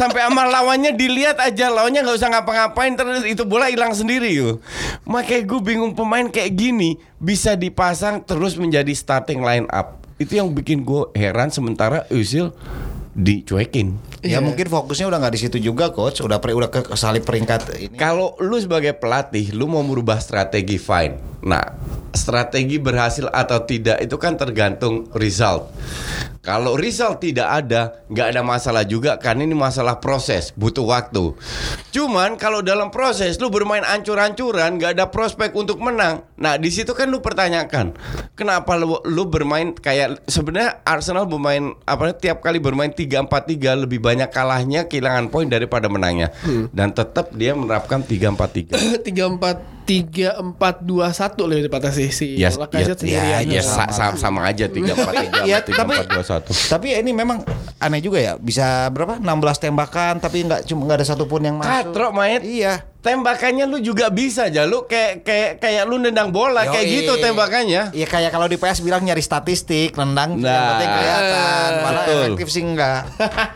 B: sampai sama lawannya dilihat aja lawannya nggak usah ngapa-ngapain terus itu bola hilang sendiri yuk makanya gue bingung pemain kayak gini bisa dipasang terus menjadi starting line up itu yang bikin gue heran sementara Usil dicuekin
C: Ya mungkin fokusnya udah nggak di situ juga coach, udah pre, udah ke kesalip peringkat ini.
B: Kalau lu sebagai pelatih, lu mau merubah strategi fine. Nah, strategi berhasil atau tidak itu kan tergantung result. Kalau result tidak ada, nggak ada masalah juga karena ini masalah proses, butuh waktu. Cuman kalau dalam proses lu bermain ancur-ancuran, nggak ada prospek untuk menang. Nah, di situ kan lu pertanyakan, kenapa lu, lu bermain kayak sebenarnya Arsenal bermain apa tiap kali bermain 3-4-3 lebih banyak kalahnya kehilangan poin daripada menangnya. Dan tetap dia menerapkan 3-4-3.
A: tiga empat tiga empat dua satu lebih tepatnya sih si
B: Ya,
A: Lacazette
B: ya,
A: sendirian.
B: ya, sa- sa- sama aja 3-4-3
C: Ya,
B: sama
C: tapi
B: 3-4-2-1.
C: tapi ini memang aneh juga ya, bisa berapa? 16 tembakan tapi nggak cuma nggak ada satupun yang masuk.
B: Katrok, Mayet.
C: Iya.
B: Tembakannya lu juga bisa aja lu kayak kayak kayak lu nendang bola kayak
C: Yoi.
B: gitu tembakannya.
C: Iya kayak kalau di PS bilang nyari statistik, nendang yang
B: Nah.
C: penting kelihatan, malah
B: Betul.
C: efektif sih enggak.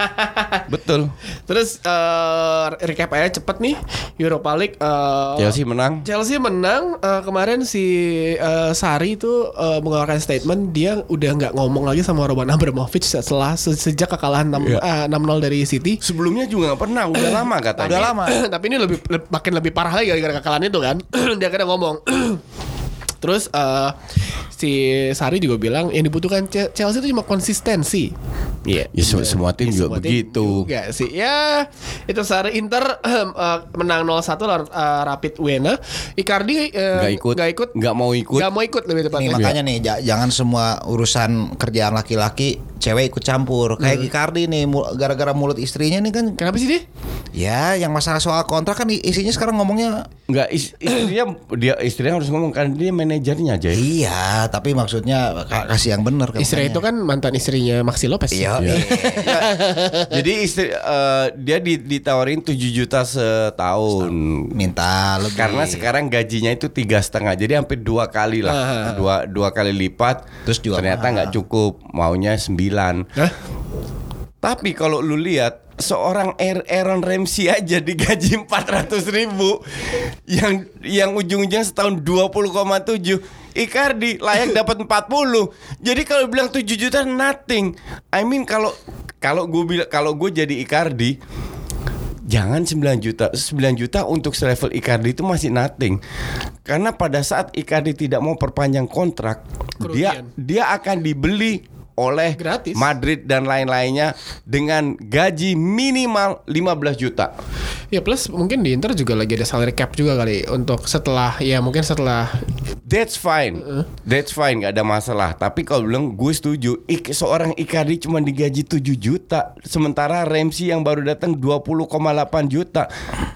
B: Betul.
A: Terus eh, recap aja cepet nih Europa League. eh,
B: Chelsea menang.
A: Chelsea menang Eh, kemarin si eh, Sari itu eh, mengeluarkan statement dia udah nggak ngomong lagi sama Roman Abramovich setelah se- sejak kekalahan 6
B: Iya.
A: eh, 6-0 dari City.
B: Sebelumnya juga nggak pernah, udah lama katanya.
C: Udah lama.
A: Tapi ini lebih le- makin lebih parah lagi gara-gara kekalahan itu kan. dia akhirnya ngomong. Terus eh, si Sari juga bilang yang dibutuhkan Chelsea itu cuma konsistensi. Iya.
B: Ya se- semua tim juga
A: Semua tim
B: begitu.
A: Juga sih. Ya, itu secara Inter eh, menang 0-1 lawan eh, Rapid Wena. Icardi
B: Nggak ikut.
A: nggak ikut.
B: Nggak mau ikut.
A: Nggak mau ikut lebih
C: Nih
A: tepatnya.
C: makanya nih ja- jangan semua urusan kerjaan laki-laki cewek ikut campur. Kayak Icardi nih mul- gara-gara mulut istrinya nih kan
A: Kenapa sih dia?
C: ya yang masalah soal kontrak kan isinya sekarang ngomongnya
B: Enggak is- istrinya dia istrinya harus ngomong kan dia manajernya aja.
C: iya tapi maksudnya ka- kasih yang bener
A: Istri itu kan mantan istrinya Maxi Lopez.
C: Iya.
B: Iya. Jadi istri eh, dia di- ditawarin 7 juta setahun.
C: minta lebih.
B: Karena sekarang gajinya itu tiga setengah, jadi hampir dua kali lah,
A: Ah.
B: dua dua kali lipat.
C: Terus jual
B: ternyata nggak cukup, maunya sembilan.
A: Hah?
B: Tapi kalau lu lihat seorang Air- Aaron Ramsey aja digaji 400 ribu. Yang yang ujung-ujungnya setahun 20,7 Icardi layak dapat 40 jadi kalau bilang 7 juta nothing. I mean kalau kalau gue bilang kalau gue jadi Icardi Jangan 9 juta. 9 juta untuk selevel Icardi itu masih nothing. Karena pada saat Icardi tidak mau perpanjang kontrak Dia
A: Kerugian.
B: dia akan dibeli oleh
A: Gratis.
B: Madrid dan lain-lainnya dengan gaji minimal 15 juta.
A: Ya plus mungkin di Inter juga lagi ada salary cap juga kali untuk setelah ya mungkin setelah
B: That's fine. That's fine, nggak ada masalah. Tapi kalau bilang gue setuju, Ik, seorang Icardi cuma digaji 7 juta, sementara Ramsey yang baru datang 20,8 juta.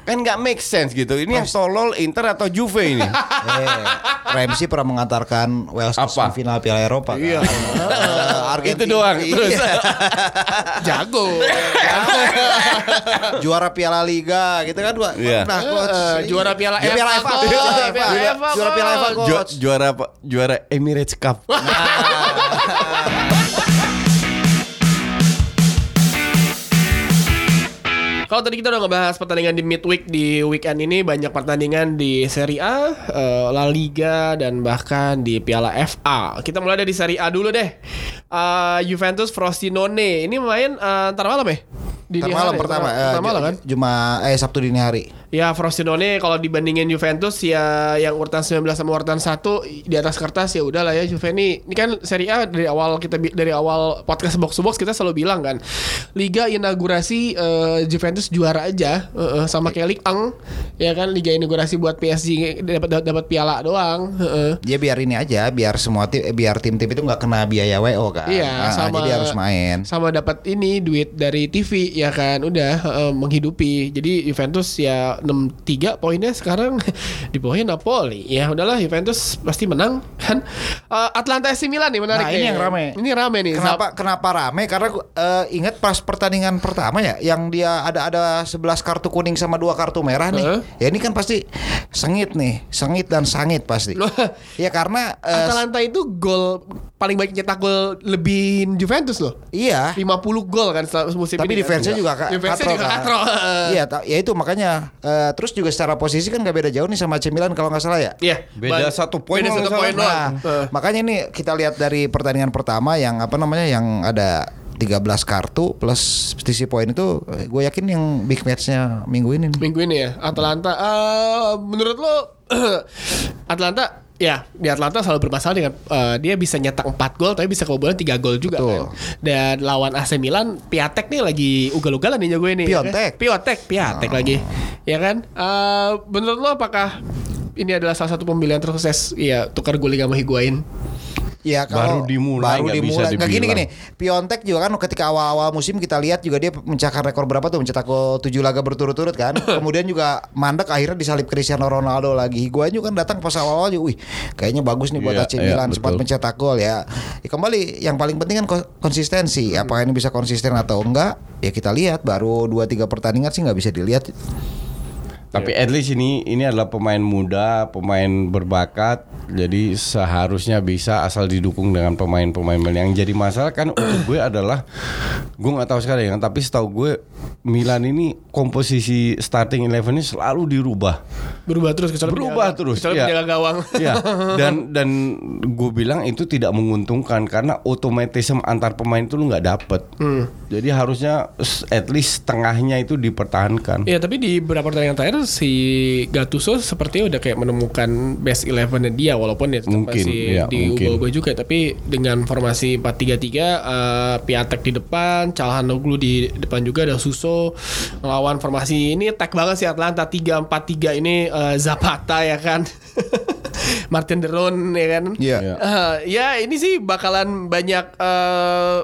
B: Kan nggak make sense gitu. Ini yang tolol Inter atau Juve ini?
C: Eh, Ramsey pernah mengantarkan Wales ke semifinal Piala Eropa. kan?
A: Iya.
C: Eh, Argentina.
B: Itu doang. Terus
C: Iya.
A: jago.
C: juara Piala Liga gitu kan Pak.
B: Iya.
C: Nah, coach.
A: Eh, juara Piala FA, coach.
C: juara FA.
A: FA,
C: Juara Piala FA,
A: coach.
B: Ju-
C: coach.
B: juara apa? Juara Emirates Cup.
A: Kalau tadi kita udah ngebahas pertandingan di midweek di weekend ini banyak pertandingan di Serie A, eh, La Liga dan bahkan di Piala FA. Kita mulai dari Serie A dulu deh. Eh, Juventus Frosinone ini main ntar malam ya? Dini
C: Ntar malam
A: hari,
C: pertama
A: ntar- ntar malam kan?
C: Cuma eh Sabtu dini hari.
A: Ya Frosinone kalau dibandingin Juventus ya yang urutan 19 sama urutan 1 di atas kertas ya udahlah ya Juve ini ini kan Serie A dari awal kita dari awal podcast box to box kita selalu bilang kan liga inaugurasi eh, Juventus juara aja eh, eh, sama kayak Ligue 1 ya kan liga inaugurasi buat PSG dapat dapat piala doang eh, eh.
C: Dia biar ini aja, biar semua tim, eh, biar tim-tim itu nggak kena biaya WO kan.
A: Iya,
C: Nah,
A: sama
C: jadi harus main.
A: Sama dapat ini duit dari TV ya kan, udah eh, menghidupi. Jadi Juventus ya 63 poinnya sekarang di bawahnya Napoli. Ya udahlah Juventus pasti menang kan. Eh, Atlanta AC Milan nih menarik
C: Nah, ini
A: nih.
C: yang rame.
A: Ini rame nih.
C: Kenapa kenapa rame? Karena eh, ingat pas pertandingan pertama ya, yang dia ada ada 11 kartu kuning sama dua kartu merah nih.
A: Heeh.
C: Ya ini kan pasti sengit nih, sengit dan sangit pasti.
A: Loh.
C: ya karena eh,
A: Atalanta itu gol paling banyak nyetak gol lebih Juventus loh.
C: iya.
A: 50 gol kan musim
C: Tapi
A: ini.
C: defense-nya juga ka-
A: Defense-nya
C: katro
A: juga
C: kan.
A: katro.
C: Iya, ya itu makanya eh, terus juga secara posisi kan gak beda jauh nih sama AC Milan kalau nggak salah ya.
A: Iya.
B: Beda
A: Ban-
B: satu poin
A: Beda satu poin.
C: Nah,
A: Eh.
C: makanya ini kita lihat dari pertandingan pertama yang apa namanya yang ada 13 kartu plus selisih poin itu gue yakin yang big match-nya minggu ini nih.
A: Minggu ini ya Atlanta eh, Menurut lo Atlanta Ya di Atlanta selalu bermasalah dengan eh, Dia bisa nyetak 4 gol Tapi bisa kebobolan 3 gol juga
C: Betul.
A: kan. Dan lawan AC Milan Piatek nih lagi ugal-ugalan nih jago ini
C: Piontek.
A: Piontek Piatek lagi. Ya kan? Eh, Menurut lo apakah Ini adalah salah satu pembelian tersukses Ya tukar guling sama Higuain
C: Ya kalau
B: Baru dimulai,
C: baru dimulai. Nggak gini gini. Piontek juga kan ketika awal-awal musim kita lihat juga dia mencetak rekor berapa tuh mencetak gol 7 laga berturut-turut kan. Kemudian juga mandek akhirnya disalip Cristiano Ronaldo lagi. Higuain juga kan datang pas awal-awal juga, wih kayaknya bagus nih buat
B: Iya,
C: AC
B: iya,
C: Milan sempat
B: betul.
C: mencetak gol ya. ya. Kembali yang paling penting kan ko- konsistensi. Apakah ini bisa konsisten atau enggak? Ya kita lihat baru 2 3 pertandingan sih nggak bisa dilihat.
B: Tapi at least ini ini adalah pemain muda, pemain berbakat. Jadi seharusnya bisa asal didukung dengan pemain-pemain yang jadi masalah kan untuk gue adalah gue nggak tahu sekali kan. Tapi setahu gue Milan ini komposisi starting eleven ini selalu dirubah.
A: Berubah terus kecuali
B: Berubah
A: penjaga-
B: terus,
A: Kecuali
B: ya.
A: penjaga gawang.
B: ya dan dan gue bilang itu tidak menguntungkan karena otomatisme antar pemain itu lu nggak dapet
A: Hmm.
B: jadi harusnya at least tengahnya itu dipertahankan
A: Iya tapi di beberapa pertandingan terakhir si Gattuso sepertinya udah kayak menemukan best eleven dia walaupun ya
B: Mungkin,
A: masih
B: iya,
A: diubah-ubah juga tapi dengan formasi 4-3-3 eh, Piatek di depan, Calhanoglu di depan juga ada Suso ngelawan formasi ini tag banget sih Atlanta 3-4-3 ini eh, Zapata ya kan. Martin Deron ya kan.
C: Iya.
B: Iya.
A: Eh, ya ini sih bakalan banyak eh,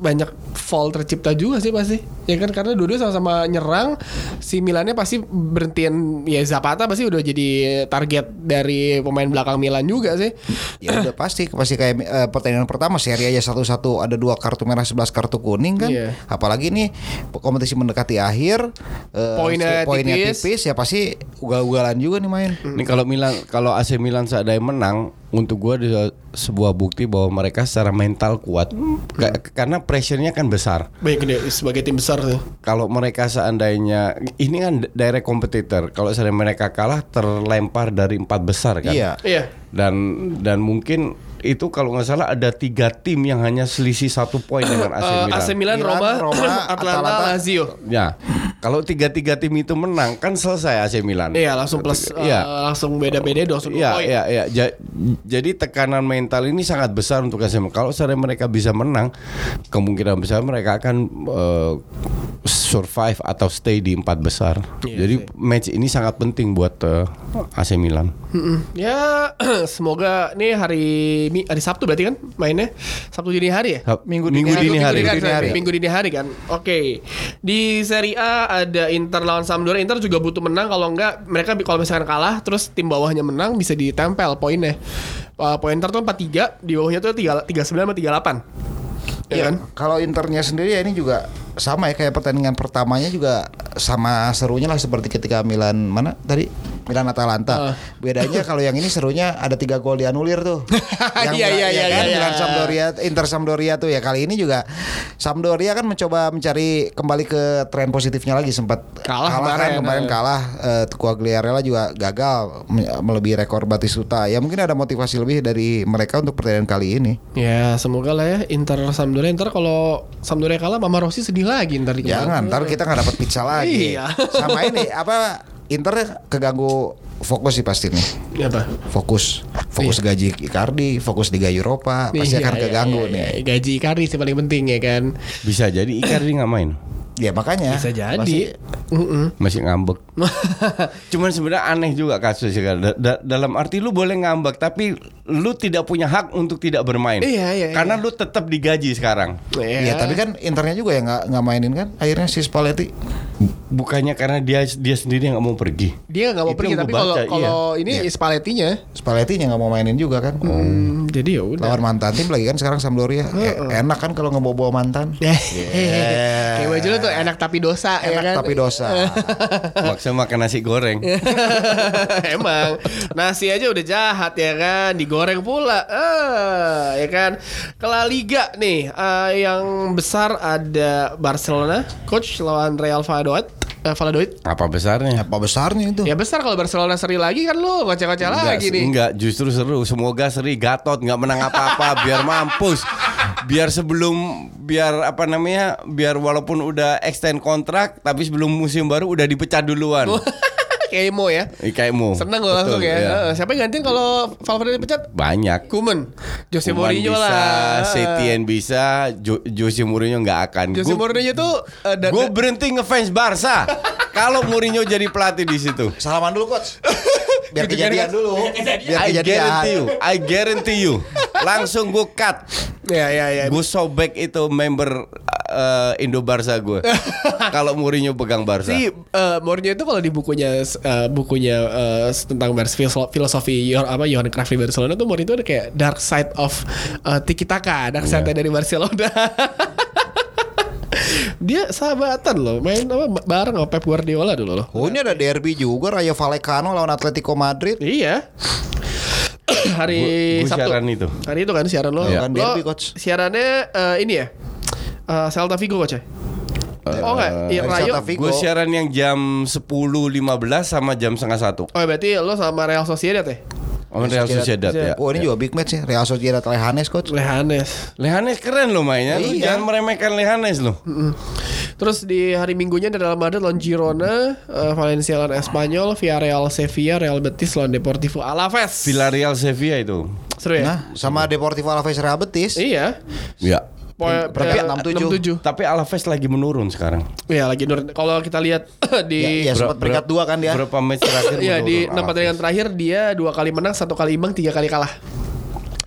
A: banyak fall tercipta juga sih pasti ya kan karena dua-dua sama-sama nyerang si Milannya pasti berhentiin ya Zapata pasti udah jadi target dari pemain belakang Milan juga sih
C: Ya udah pasti pasti kayak eh, pertandingan pertama seri aja satu-satu ada dua kartu merah 11 kartu kuning kan.
A: Iya.
C: Apalagi nih kompetisi mendekati akhir eh,
A: Poinnya
C: poinnya
A: tipis.
C: tipis. ya pasti ugal-ugalan juga nih main.
B: ini kalau Milan kalau AC Milan seandainya menang untuk gue ada sebuah bukti bahwa mereka secara mental kuat. Ka- karena pressure-nya kan besar.
A: Baik deh sebagai tim besar tuh.
B: Kalau mereka seandainya ini kan direct competitor. Kalau seandainya mereka kalah terlempar dari empat besar kan?
C: Iya.
A: iya.
B: Dan dan mungkin itu kalau nggak salah ada tiga tim yang hanya selisih satu poin dengan AC
A: Eh,
B: Milan.
A: AC Milan,
C: Milan,
A: Roma,
C: Roma,
A: Atlanta,
C: Atalanta.
A: Lazio
B: Ya, kalau tiga-tiga tim itu menang kan selesai AC Milan.
A: iya langsung plus eh,
B: Iya.
A: langsung beda-beda langsung dua
B: Iya,
A: poin
B: iya, iya. Ja- jadi tekanan mental ini sangat besar untuk AC Milan. Kalau seandainya mereka bisa menang, kemungkinan besar mereka akan eh, survive atau stay di empat besar.
A: Iya
B: jadi match ini sangat penting buat eh, AC Milan.
A: Ya semoga nih hari Mi- hari Sabtu berarti kan mainnya Sabtu dini hari ya?
B: Sab-
C: Minggu
B: Minggu
C: dini
B: dini hari.
A: Minggu
C: Dini hari.
A: Minggu dini hari kan. Oke. Di Serie A ada Inter lawan Sampdoria. Inter juga butuh menang kalau enggak mereka kalau misalkan kalah terus tim bawahnya menang bisa ditempel poinnya. Uh, poin Inter tuh 43, di bawahnya tuh 3 39 sama 38. Ya
C: Iya
A: kan?
C: Kalau internya sendiri ya ini juga sama ya kayak pertandingan pertamanya juga sama serunya lah seperti ketika Milan mana tadi Milan Atalanta.
A: Ah.
C: Bedanya kalau yang ini serunya ada tiga gol dianulir tuh.
A: Iya,
C: Milan-
A: iya,
C: ya
A: iya,
C: kan,
A: iya.
C: Milan Sampdoria, Inter Sampdoria tuh ya kali ini juga Sampdoria kan mencoba mencari kembali ke tren positifnya lagi sempat
A: Kalah
C: kan
A: kemarin,
C: kemarin
A: eh.
C: kalah Quagliarella juga gagal me- melebihi rekor Batistuta. Ya mungkin ada motivasi lebih dari mereka untuk pertandingan kali ini.
A: Ya semoga lah ya Inter Sampdoria Inter kalau Sampdoria kalah Mama Rossi sedih lagi ntar di
C: Jangan, ntar kita nggak dapat pizza lagi.
A: Iya.
C: Sama ini apa Inter keganggu fokus sih pasti nih.
A: Ya apa?
C: Fokus, fokus gaji Icardi, fokus Liga Eropa, pasti
A: Iya,
C: akan
A: iya,
C: keganggu
A: iya,
C: nih.
A: iya. Gaji Icardi sih paling penting ya kan.
B: Bisa jadi Icardi nggak main.
C: Ya makanya.
A: Bisa jadi.
C: pasti-
A: Mm-mm.
B: masih ngambek. Cuman sebenarnya aneh juga kasusnya. Da- da- dalam arti lu boleh ngambek tapi lu tidak punya hak untuk tidak bermain.
A: Iya, iya,
B: Karena
A: iya.
B: lu tetap digaji sekarang.
C: Ya, tapi kan Internya juga ya nggak nggak mainin kan? Akhirnya si Spalletti.
B: Bukannya karena dia dia sendiri yang nggak mau pergi.
A: dia nggak mau
B: Itu
A: pergi
B: yang
A: tapi kalau
B: iya.
A: ini Spalletti-nya
C: Spalletti nggak mau mainin juga kan?
A: hmm, jadi ya udah.
C: Lawan mantan tim lagi kan sekarang Sampdoria. Eh, enak kan kalau ngebawa-bawa mantan.
A: Eh, Kayak baju lu tuh enak tapi dosa ya
C: Enak
A: kan.
C: tapi dosa.
B: Maksudnya makan nasi goreng.
A: Emang nasi aja udah jahat ya kan, digoreng pula. Eh, ya kan. Ke La Liga nih, eh, yang besar ada Barcelona, coach lawan Real Valladolid. Eh, Valladolid.
B: Apa besarnya?
C: Apa besarnya itu?
A: Ya besar kalau Barcelona seri lagi kan lu ngoceh-ngoceh lagi nih.
B: enggak, justru seru. Semoga seri Gatot nggak menang apa-apa biar mampus. Biar sebelum biar apa namanya? Biar walaupun udah extend kontrak tapi sebelum musim baru udah dipecat duluan.
A: Kayak Imo ya.
B: Eh, Kayak mu.
A: Seneng gue langsung ya.
B: iya.
A: Eh, Siapa yang gantiin kalau Valverde dipecat?
B: Banyak.
A: Kuman. Jose
B: Kuman
A: Mourinho
B: bisa,
A: lah.
B: Setien bisa, Jo- Jose Mourinho nggak akan.
A: Jose
B: Gua-
A: Mourinho tuh eh, da-
B: Gue berhenti ngefans Barca. Kalau Mourinho jadi pelatih di situ.
C: Salaman dulu coach. Biar
A: Gitu,
C: kejadian
A: biar-
C: dulu. Biar
B: I
C: kejadian.
B: guarantee you, I guarantee you. Langsung gue cut.
A: Ya ya ya.
B: Gue sobek itu member uh, Indo Barca gue. Kalau Mourinho pegang Barca.
A: Si eh, Mourinho itu kalau di bukunya eh, bukunya eh, tentang filoso- filosofi apa Johan Cruyff di Barcelona tuh Mourinho itu ada kayak dark side of uh, tiki taka, dark side
B: Iya.
A: dari Barcelona. Dia sahabatan loh, main apa bareng sama Pep Guardiola dulu loh.
C: Oh ini ada derby juga Rayo Vallecano lawan Atletico Madrid.
A: Iya. hari
B: Gua- gua
A: Sabtu.
B: siaran itu.
A: Hari itu kan siaran lo.
C: Iya. Kan
A: Lo
C: derby, Coach.
A: Siarannya eh, ini ya. Eh, Celta Vigo coach ya? Oh enggak, iya,
C: dari
A: Rayo.
C: Celta Vigo.
B: Gue siaran yang jam 10.15 sama jam setengah satu.
A: Oh berarti lo sama Real Sociedad ya?
B: Oh, Real Sociedad ya.
C: Oh ini juga big match ya Real Sociedad Lehanes coach.
A: Lehanes.
B: Lehanes keren loh mainnya. Lu
C: Iya.
B: Jangan meremehkan Lehanes loh.
A: Mm. Terus di hari Minggunya ada Real Madrid lawan Girona, eh, Valencia lawan Espanyol, Villarreal Sevilla, Real Betis lawan Deportivo Alaves.
B: Villarreal Sevilla itu.
A: Seru ya?
C: Nah sama Deportivo Alaves Real Betis.
A: Iya.
B: Ya.
A: Poin
C: Berarti
A: eh,
C: 67.
A: 67.
B: Tapi Alaves lagi menurun sekarang.
A: Iya lagi nurun. Kalau kita lihat di
C: Ya, ya sempat peringkat dua kan dia.
B: Berapa match terakhir
A: Iya di
B: menurun
A: enam pertandingan terakhir dia dua kali menang, satu kali imbang, tiga kali kalah.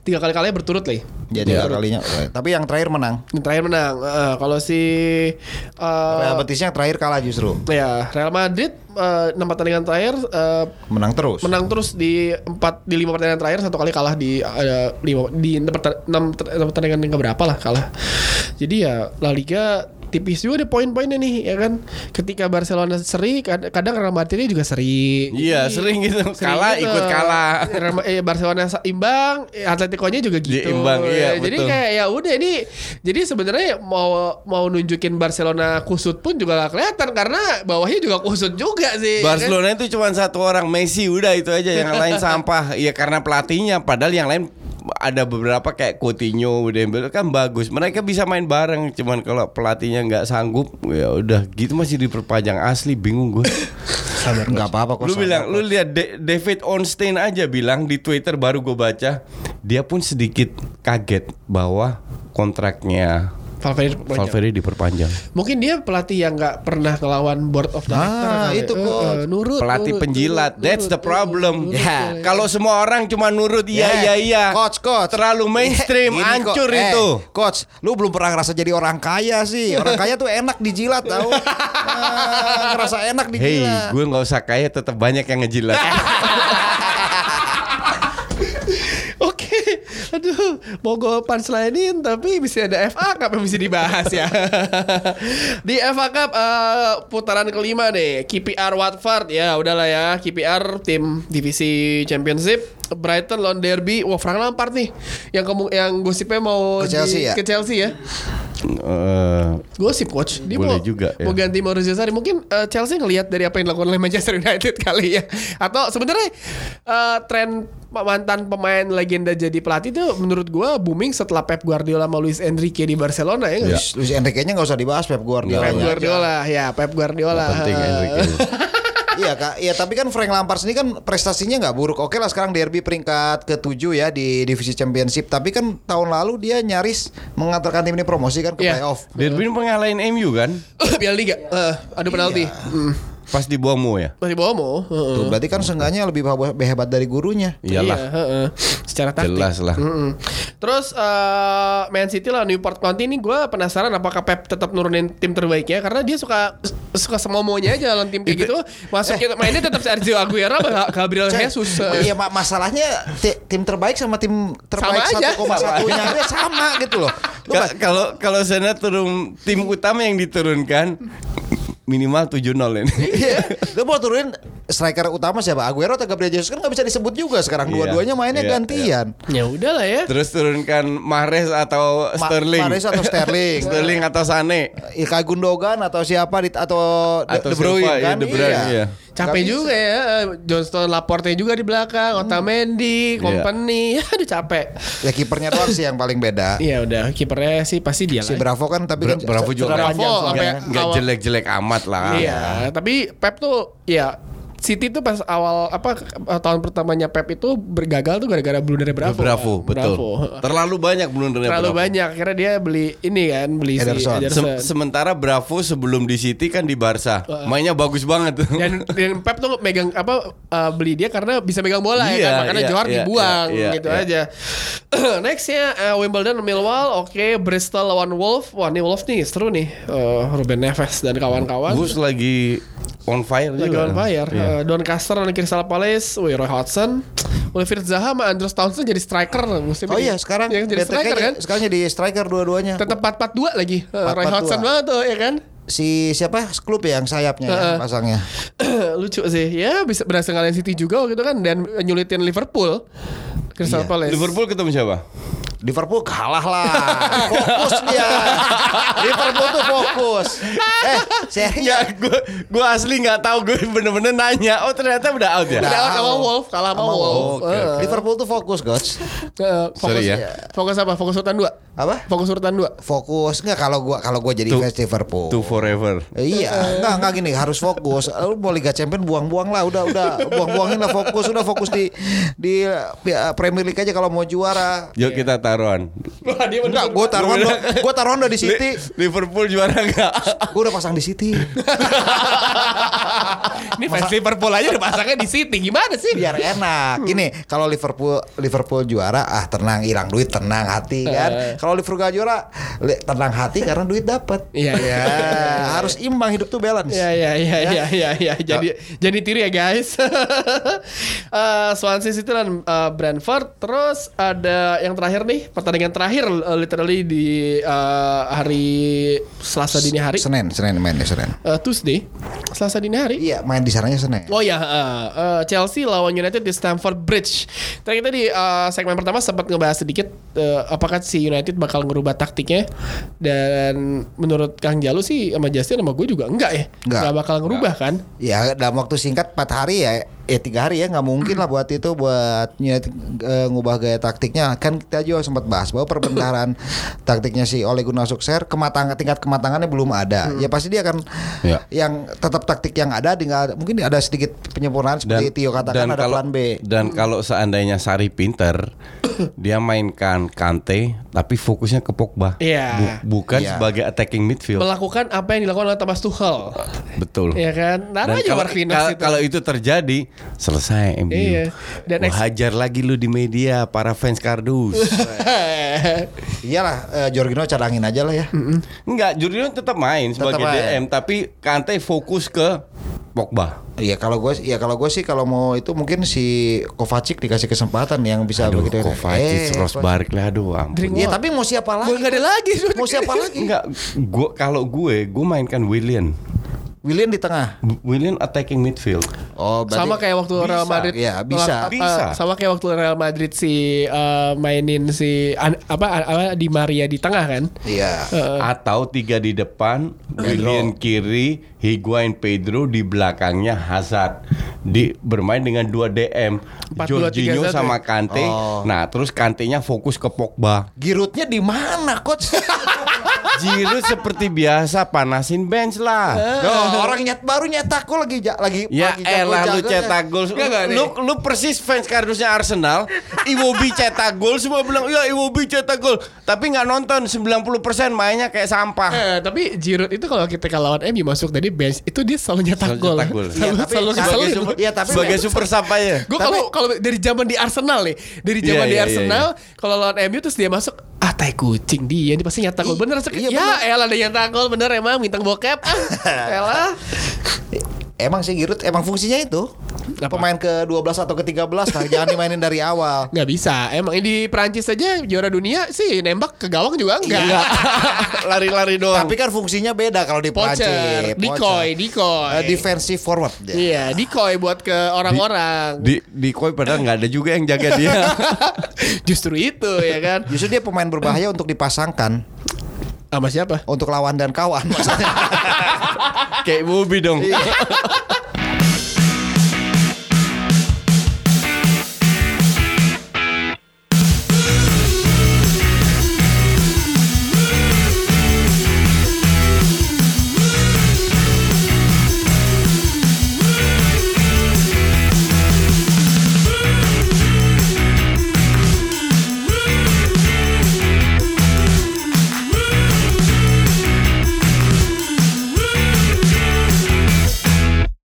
A: Tiga kali kalah berturut lah.
C: Jadi tiga kalinya. Tapi yang terakhir menang.
A: Yang terakhir menang. Eh, kalau si eh,
C: Real Betisnya yang terakhir kalah justru.
A: ya Real Madrid eh, enam pertandingan terakhir eh,
C: Menang terus.
A: menang terus di empat di lima pertandingan terakhir satu kali kalah di eh, lima di enam pertandingan yang berapa lah kalah. Jadi ya La Liga tipis juga deh poin-poinnya nih ya kan. Ketika Barcelona seri kad- kadang Real Madrid juga seri.
B: Iya,
A: Jadi,
B: sering gitu.
A: sering
B: Kalah,
A: gitu.
B: ikut kalah.
A: Eh, Barcelona imbang, eh, Atletico-nya juga gitu.
B: imbang, iya,
A: Jadi
B: betul.
A: kayak ya udah ini jadi sebenarnya mau mau nunjukin Barcelona kusut pun juga gak kelihatan karena bawahnya juga kusut juga sih. ya kan?
B: Barcelona itu cuma satu orang Messi udah itu aja yang lain sampah ya karena pelatihnya padahal yang lain ada beberapa kayak Coutinho, Dembele kan bagus. Mereka bisa main bareng cuman kalau pelatihnya nggak sanggup ya udah gitu masih diperpanjang asli bingung gue.
C: Sabar nggak apa-apa kok.
B: lu bilang lu lihat Da- David Onstein aja bilang di Twitter baru gue baca dia pun sedikit kaget bahwa kontraknya
A: Valverde,
B: Valverde diperpanjang.
A: Mungkin dia pelatih yang nggak pernah ngelawan board of director.
C: Ah,
A: kali.
C: itu,
A: Eh,
C: Coach.
A: eh, nurut.
B: Pelatih
A: nurut,
B: penjilat,
A: nurut,
B: that's the problem.
A: nurut,
C: Ya.
A: nurut.
B: Kalau semua orang cuma nurut iya
C: Yeah.
B: iya iya.
C: Coach, coach.
B: Terlalu mainstream,
C: Gini,
B: hancur
C: kok. Eh,
B: itu.
C: coach, lu belum pernah ngerasa jadi orang kaya sih. Orang kaya tuh enak dijilat tau. Ah, ngerasa enak
B: Hey,
C: dijilat.
B: gue nggak usah kaya, tetap banyak yang ngejilat.
A: Oke, aduh, mau gue punchline-in tapi bisa ada FA Cup yang bisa dibahas ya. Di FA Cup eh, putaran kelima nih, KPR Watford ya udahlah ya, KPR tim divisi Championship, Brighton lawan Derby, wah Frank Lampard nih, yang kamu yang gosipnya mau
C: Ke Chelsea
A: di-
C: ya?
A: ke Chelsea ya.
B: Eh,
A: Gosip coach, dia
B: Boleh
A: mau,
B: juga, ya.
A: mau ganti Maurizio Sarri. Mungkin eh, Chelsea ngelihat dari apa yang dilakukan oleh Manchester United kali ya. Atau sebenarnya eh, tren mantan pemain legenda jadi pelatih itu menurut gua booming setelah Pep Guardiola sama Luis Enrique di Barcelona ya. nggak?
C: Luis, Enrique-nya nggak usah dibahas Pep Guardiola.
A: Pep Guardiola ya, Pep Guardiola.
B: nggak penting Enrique.
C: Iya kak, iya tapi kan Frank Lampard sendiri kan prestasinya nggak buruk. Oke lah sekarang derby peringkat ke-7 ya di divisi championship. Tapi kan tahun lalu dia nyaris mengantarkan tim ini promosi kan ke
A: Iya.
C: playoff.
B: Derby pengalahin MU kan?
A: Piala Liga. Eh, adu penalti. Hmm.
B: Pas di Bomo ya.
A: Masih bawa mau. Heeh.
C: Tuh, berarti kan seenggaknya lebih hebat dari gurunya.
B: Iyalah.
A: Iya, heeh. Secara taktik.
B: Jelas lah.
A: Mm-mm. Terus eh, Man City lah Newport County ini gue penasaran apakah Pep tetap nurunin tim terbaiknya karena dia suka suka semomonya aja dalam tim kayak gitu masuk kita mainnya tetap Sergio Aguero sama Gabriel
C: Cek,
A: Jesus
C: Iya ma- masalahnya ti- tim terbaik sama tim terbaik
A: Sama aja.
C: 1,1 nya dia sama gitu loh.
B: Kalau kalau sana turun tim utama yang diturunkan minimal 7-0 ini.
C: Iya. Lu mau turunin striker utama siapa? Aguero atau Gabriel Jesus kan nggak bisa disebut juga sekarang
B: Iya,
C: dua-duanya mainnya
B: iya,
C: gantian.
A: ya udahlah ya
B: Terus turunkan Mahrez atau
C: Ma-
B: Sterling.
C: Mahrez atau Sterling.
B: Sterling atau Sane.
C: Ilkay Gundogan atau siapa di, atau De,
B: Atau
C: De Bruyne
B: iya,
C: kan?
B: De Bruyne, iya.
A: capek
C: Nggak bisa.
A: juga ya eh, Johnston Laporte juga di belakang Otamendi Company aduh capek
C: Ya kipernya doang sih yang paling beda.
A: Iya udah kipernya sih pasti dia
C: Si Bravo kan tapi
B: Bra-
C: kan
B: Bravo juga.
C: panjang
A: Bravo, sampai-
B: jelek-jelek amat lah.
A: Iya, tapi Pep tuh ya City tuh pas awal apa eh, tahun pertamanya Pep itu bergagal tuh gara-gara blunder Bravo.
B: Bravo,
A: kan?
B: betul.
A: Bravo.
B: Terlalu banyak blundernya
A: Terlalu
B: Bravo.
A: banyak karena dia beli ini kan beli si
C: Ederson.
A: Ederson.
B: Sem- sementara Bravo sebelum di City kan di Barca. Mainnya bagus banget tuh.
A: dan, dan Pep tuh megang apa uh, beli dia karena bisa megang bola ya
B: Iya,
A: kan makanya
B: iya,
A: Johar
B: iya,
A: dibuang
B: iya,
A: gitu
B: iya.
A: aja. Nextnya uh, Wimbledon Millwall, oke Bristol lawan Wolf. Wah nih Wolf nih seru nih. Uh, Ruben Neves dan kawan-kawan.
B: Gus lagi on fire
A: Lagi
B: juga.
A: on fire.
B: Iya.
A: Uh, Doncaster lawan Crystal Palace, wih Roy Hodgson, Oliver Zaha sama Andrews Townsend jadi striker musim
C: Oh
A: ini.
C: iya sekarang
A: ya, jadi striker kan.
C: Sekarang jadi striker dua-duanya.
A: Tetap 4-4-2 lagi. Uh, Roy
C: 4-4-2.
A: Hodgson banget tuh ya kan.
C: Si siapa? Klub ya yang sayapnya ya,
A: Heeh.
C: pasangnya.
A: Lucu sih. Ya bisa berhasil ngalahin City juga gitu kan dan nyulitin Liverpool. Crystal
C: Iya.
A: Palace.
B: Liverpool ketemu siapa?
C: Liverpool kalah lah. Fokus dia. Liverpool tuh fokus. Eh, serius.
B: Ya, gue gue asli nggak tahu gue bener-bener nanya. Oh ternyata udah out ya.
C: Udah.
A: Kalah sama Wolf, kalah sama
C: Sama
A: Wolf.
B: Wolf. Oke,
A: Eh,
B: oke.
C: Liverpool tuh fokus, coach.
A: eh, fokus
B: Sorry ya.
A: Fokus apa? Fokus urutan 2.
C: Apa?
A: Fokus urutan 2.
C: Fokus nggak kalau gua kalau gua jadi
B: Tuh.
C: fans Liverpool.
B: To forever.
C: Eh, Iya, enggak enggak gini, harus fokus. Lu mau Liga Champion buang-buang lah, udah udah buang-buangin lah fokus, udah fokus di di Premier League aja kalau mau juara.
B: Yuk kita taruhan.
A: Wah, dia
C: Enggak, gue taruhan udah, gue taruhan udah di City.
B: Li- Liverpool juara nggak?
C: Gue udah pasang di City.
A: Ini fans Liverpool aja udah pasangnya di City. Gimana sih?
C: Biar enak. Ini kalau Liverpool Liverpool juara, ah tenang, hilang duit, tenang hati kan.
A: Eh.
C: Kalau Liverpool gak juara, tenang hati karena duit dapat.
A: Iya, iya.
C: Ya, harus imbang hidup tuh balance.
A: Ya ya ya ya ya ya. Jadi jadi tiru ya guys. Eh, Swansea City dan eh, Brentford. Terus ada yang terakhir nih pertandingan terakhir eh, literally di eh, hari Selasa dini hari.
C: Senin, Senin main ya Senin.
A: Eh, Tuesday, Selasa dini hari.
C: Iya, main di sananya Senin.
A: Oh ya, eh, eh, Chelsea lawan United di Stamford Bridge. Tadi kita di eh, segmen pertama sempat ngebahas sedikit eh, apakah si United bakal ngerubah taktiknya dan menurut Kang Jalu sih sama Justin sama gue juga enggak ya,
C: Enggak.
A: bakal ngerubah kan?
C: Ya dalam waktu singkat 4 hari ya ya tiga hari ya nggak mungkin lah buat itu buat eh, ngubah gaya taktiknya. Kan kita juga sempat bahas bahwa perbentaran taktiknya si Ole Gunnar Solskjaer kematangan tingkat kematangannya belum ada. Ya pasti dia akan
B: Ya.
C: yang tetap taktik yang ada tinggal mungkin ada sedikit penyempurnaan seperti Tio katakan ada
B: kalau,
C: plan B.
B: Dan kalau seandainya Sari pinter, dia mainkan Kante tapi fokusnya ke Pogba.
A: Iya.
B: Bu- bukan
C: Iya.
B: sebagai attacking midfield.
A: Melakukan apa yang dilakukan oleh Thomas Tuchel.
B: Betul.
A: Iya kan? Naruh
B: Dan
A: aja
B: kalau, kalau,
A: itu.
B: kalau itu terjadi, selesai MU.
A: Iya. Dan ex-
B: hajar lagi lu di media para fans kardus.
C: iyalah eh, Jorginho cadangin aja lah ya
B: Enggak, Jorginho tetap main sebagai
C: main.
B: DM, tapi Kante fokus ke Pogba.
C: Iya kalau gue ya kalau gue sih kalau mau itu mungkin si Kovacic dikasih kesempatan yang bisa
B: Aduh,
C: begitu
B: Kovacic,
C: Eh,
B: Ross Barkley, aduh ampun.
C: Ya
A: Wah.
C: tapi mau siapa lagi?
A: Gue nggak ada lagi.
C: Mau siapa lagi?
B: Enggak, gua kalau gue, gue mainkan William.
C: William di tengah.
B: William attacking midfield.
C: Oh,
A: sama kayak waktu
B: bisa.
A: Real Madrid
C: Iya, bisa.
A: Apa,
B: Bisa.
A: sama kayak waktu Real Madrid si eh, mainin si an- apa, apa di Maria di tengah kan
C: Iya.
B: Atau tiga di depan, William kiri, Higuain Pedro di belakangnya Hazard. Di bermain dengan dua DM,
A: 4-2-3-1
B: Jorginho sama
A: ya?
B: Kante.
C: Oh.
B: Nah, terus Kantenya fokus ke Pogba.
C: Giroudnya di mana, coach?
B: Giroud seperti biasa panasin bench lah.
C: Loh, orang nyet baru nyetak gol lagi ja- lagi
B: Ya
C: lagi
B: elah lu cetak gol. Lu lu persis fans kardusnya Arsenal. Iwobi cetak gol semua bilang ya Iwobi cetak gol. Tapi nggak nonton 90% mainnya kayak sampah.
A: Eh, tapi Giroud itu kalau kita lawan MU masuk dari bench itu dia selalu nyetak
B: Selalu
A: gol. Selalu,
C: Iya, tapi
A: selalu
C: sebagai super- Iya, tapi
B: sebagai super sub aja.
A: Gue kalau kalau dari zaman di Arsenal nih, dari zaman
B: Iya,
A: di
B: iya,
A: Arsenal, kalau lawan MU terus dia masuk, ah tai kucing dia, dia pasti nyetak gol. Bener
C: iya,
A: ya, elah dia nyetak gol bener emang bintang bokep. Ah, elah.
C: Emang sih Giroud emang fungsinya itu.
A: Apa?
C: Pemain ke-12 atau ke-13 lah, jangan dimainin dari awal.
A: Nggak bisa. Emang di Prancis aja juara dunia sih nembak ke gawang juga enggak.
B: Enggak. Lari-lari doang.
C: Tapi kan fungsinya beda kalau di
A: Poacher,
C: Prancis.
A: decoy, decoy.
C: Eh, defensive forward. dia.
A: Iya, decoy buat ke orang-orang.
B: di di koi padahal nggak ada juga yang jaga dia.
A: Justru itu ya kan.
C: Justru dia pemain berbahaya untuk dipasangkan
A: Sama siapa?
C: untuk lawan dan kawan maksudnya.
B: kayak Iwobi dong.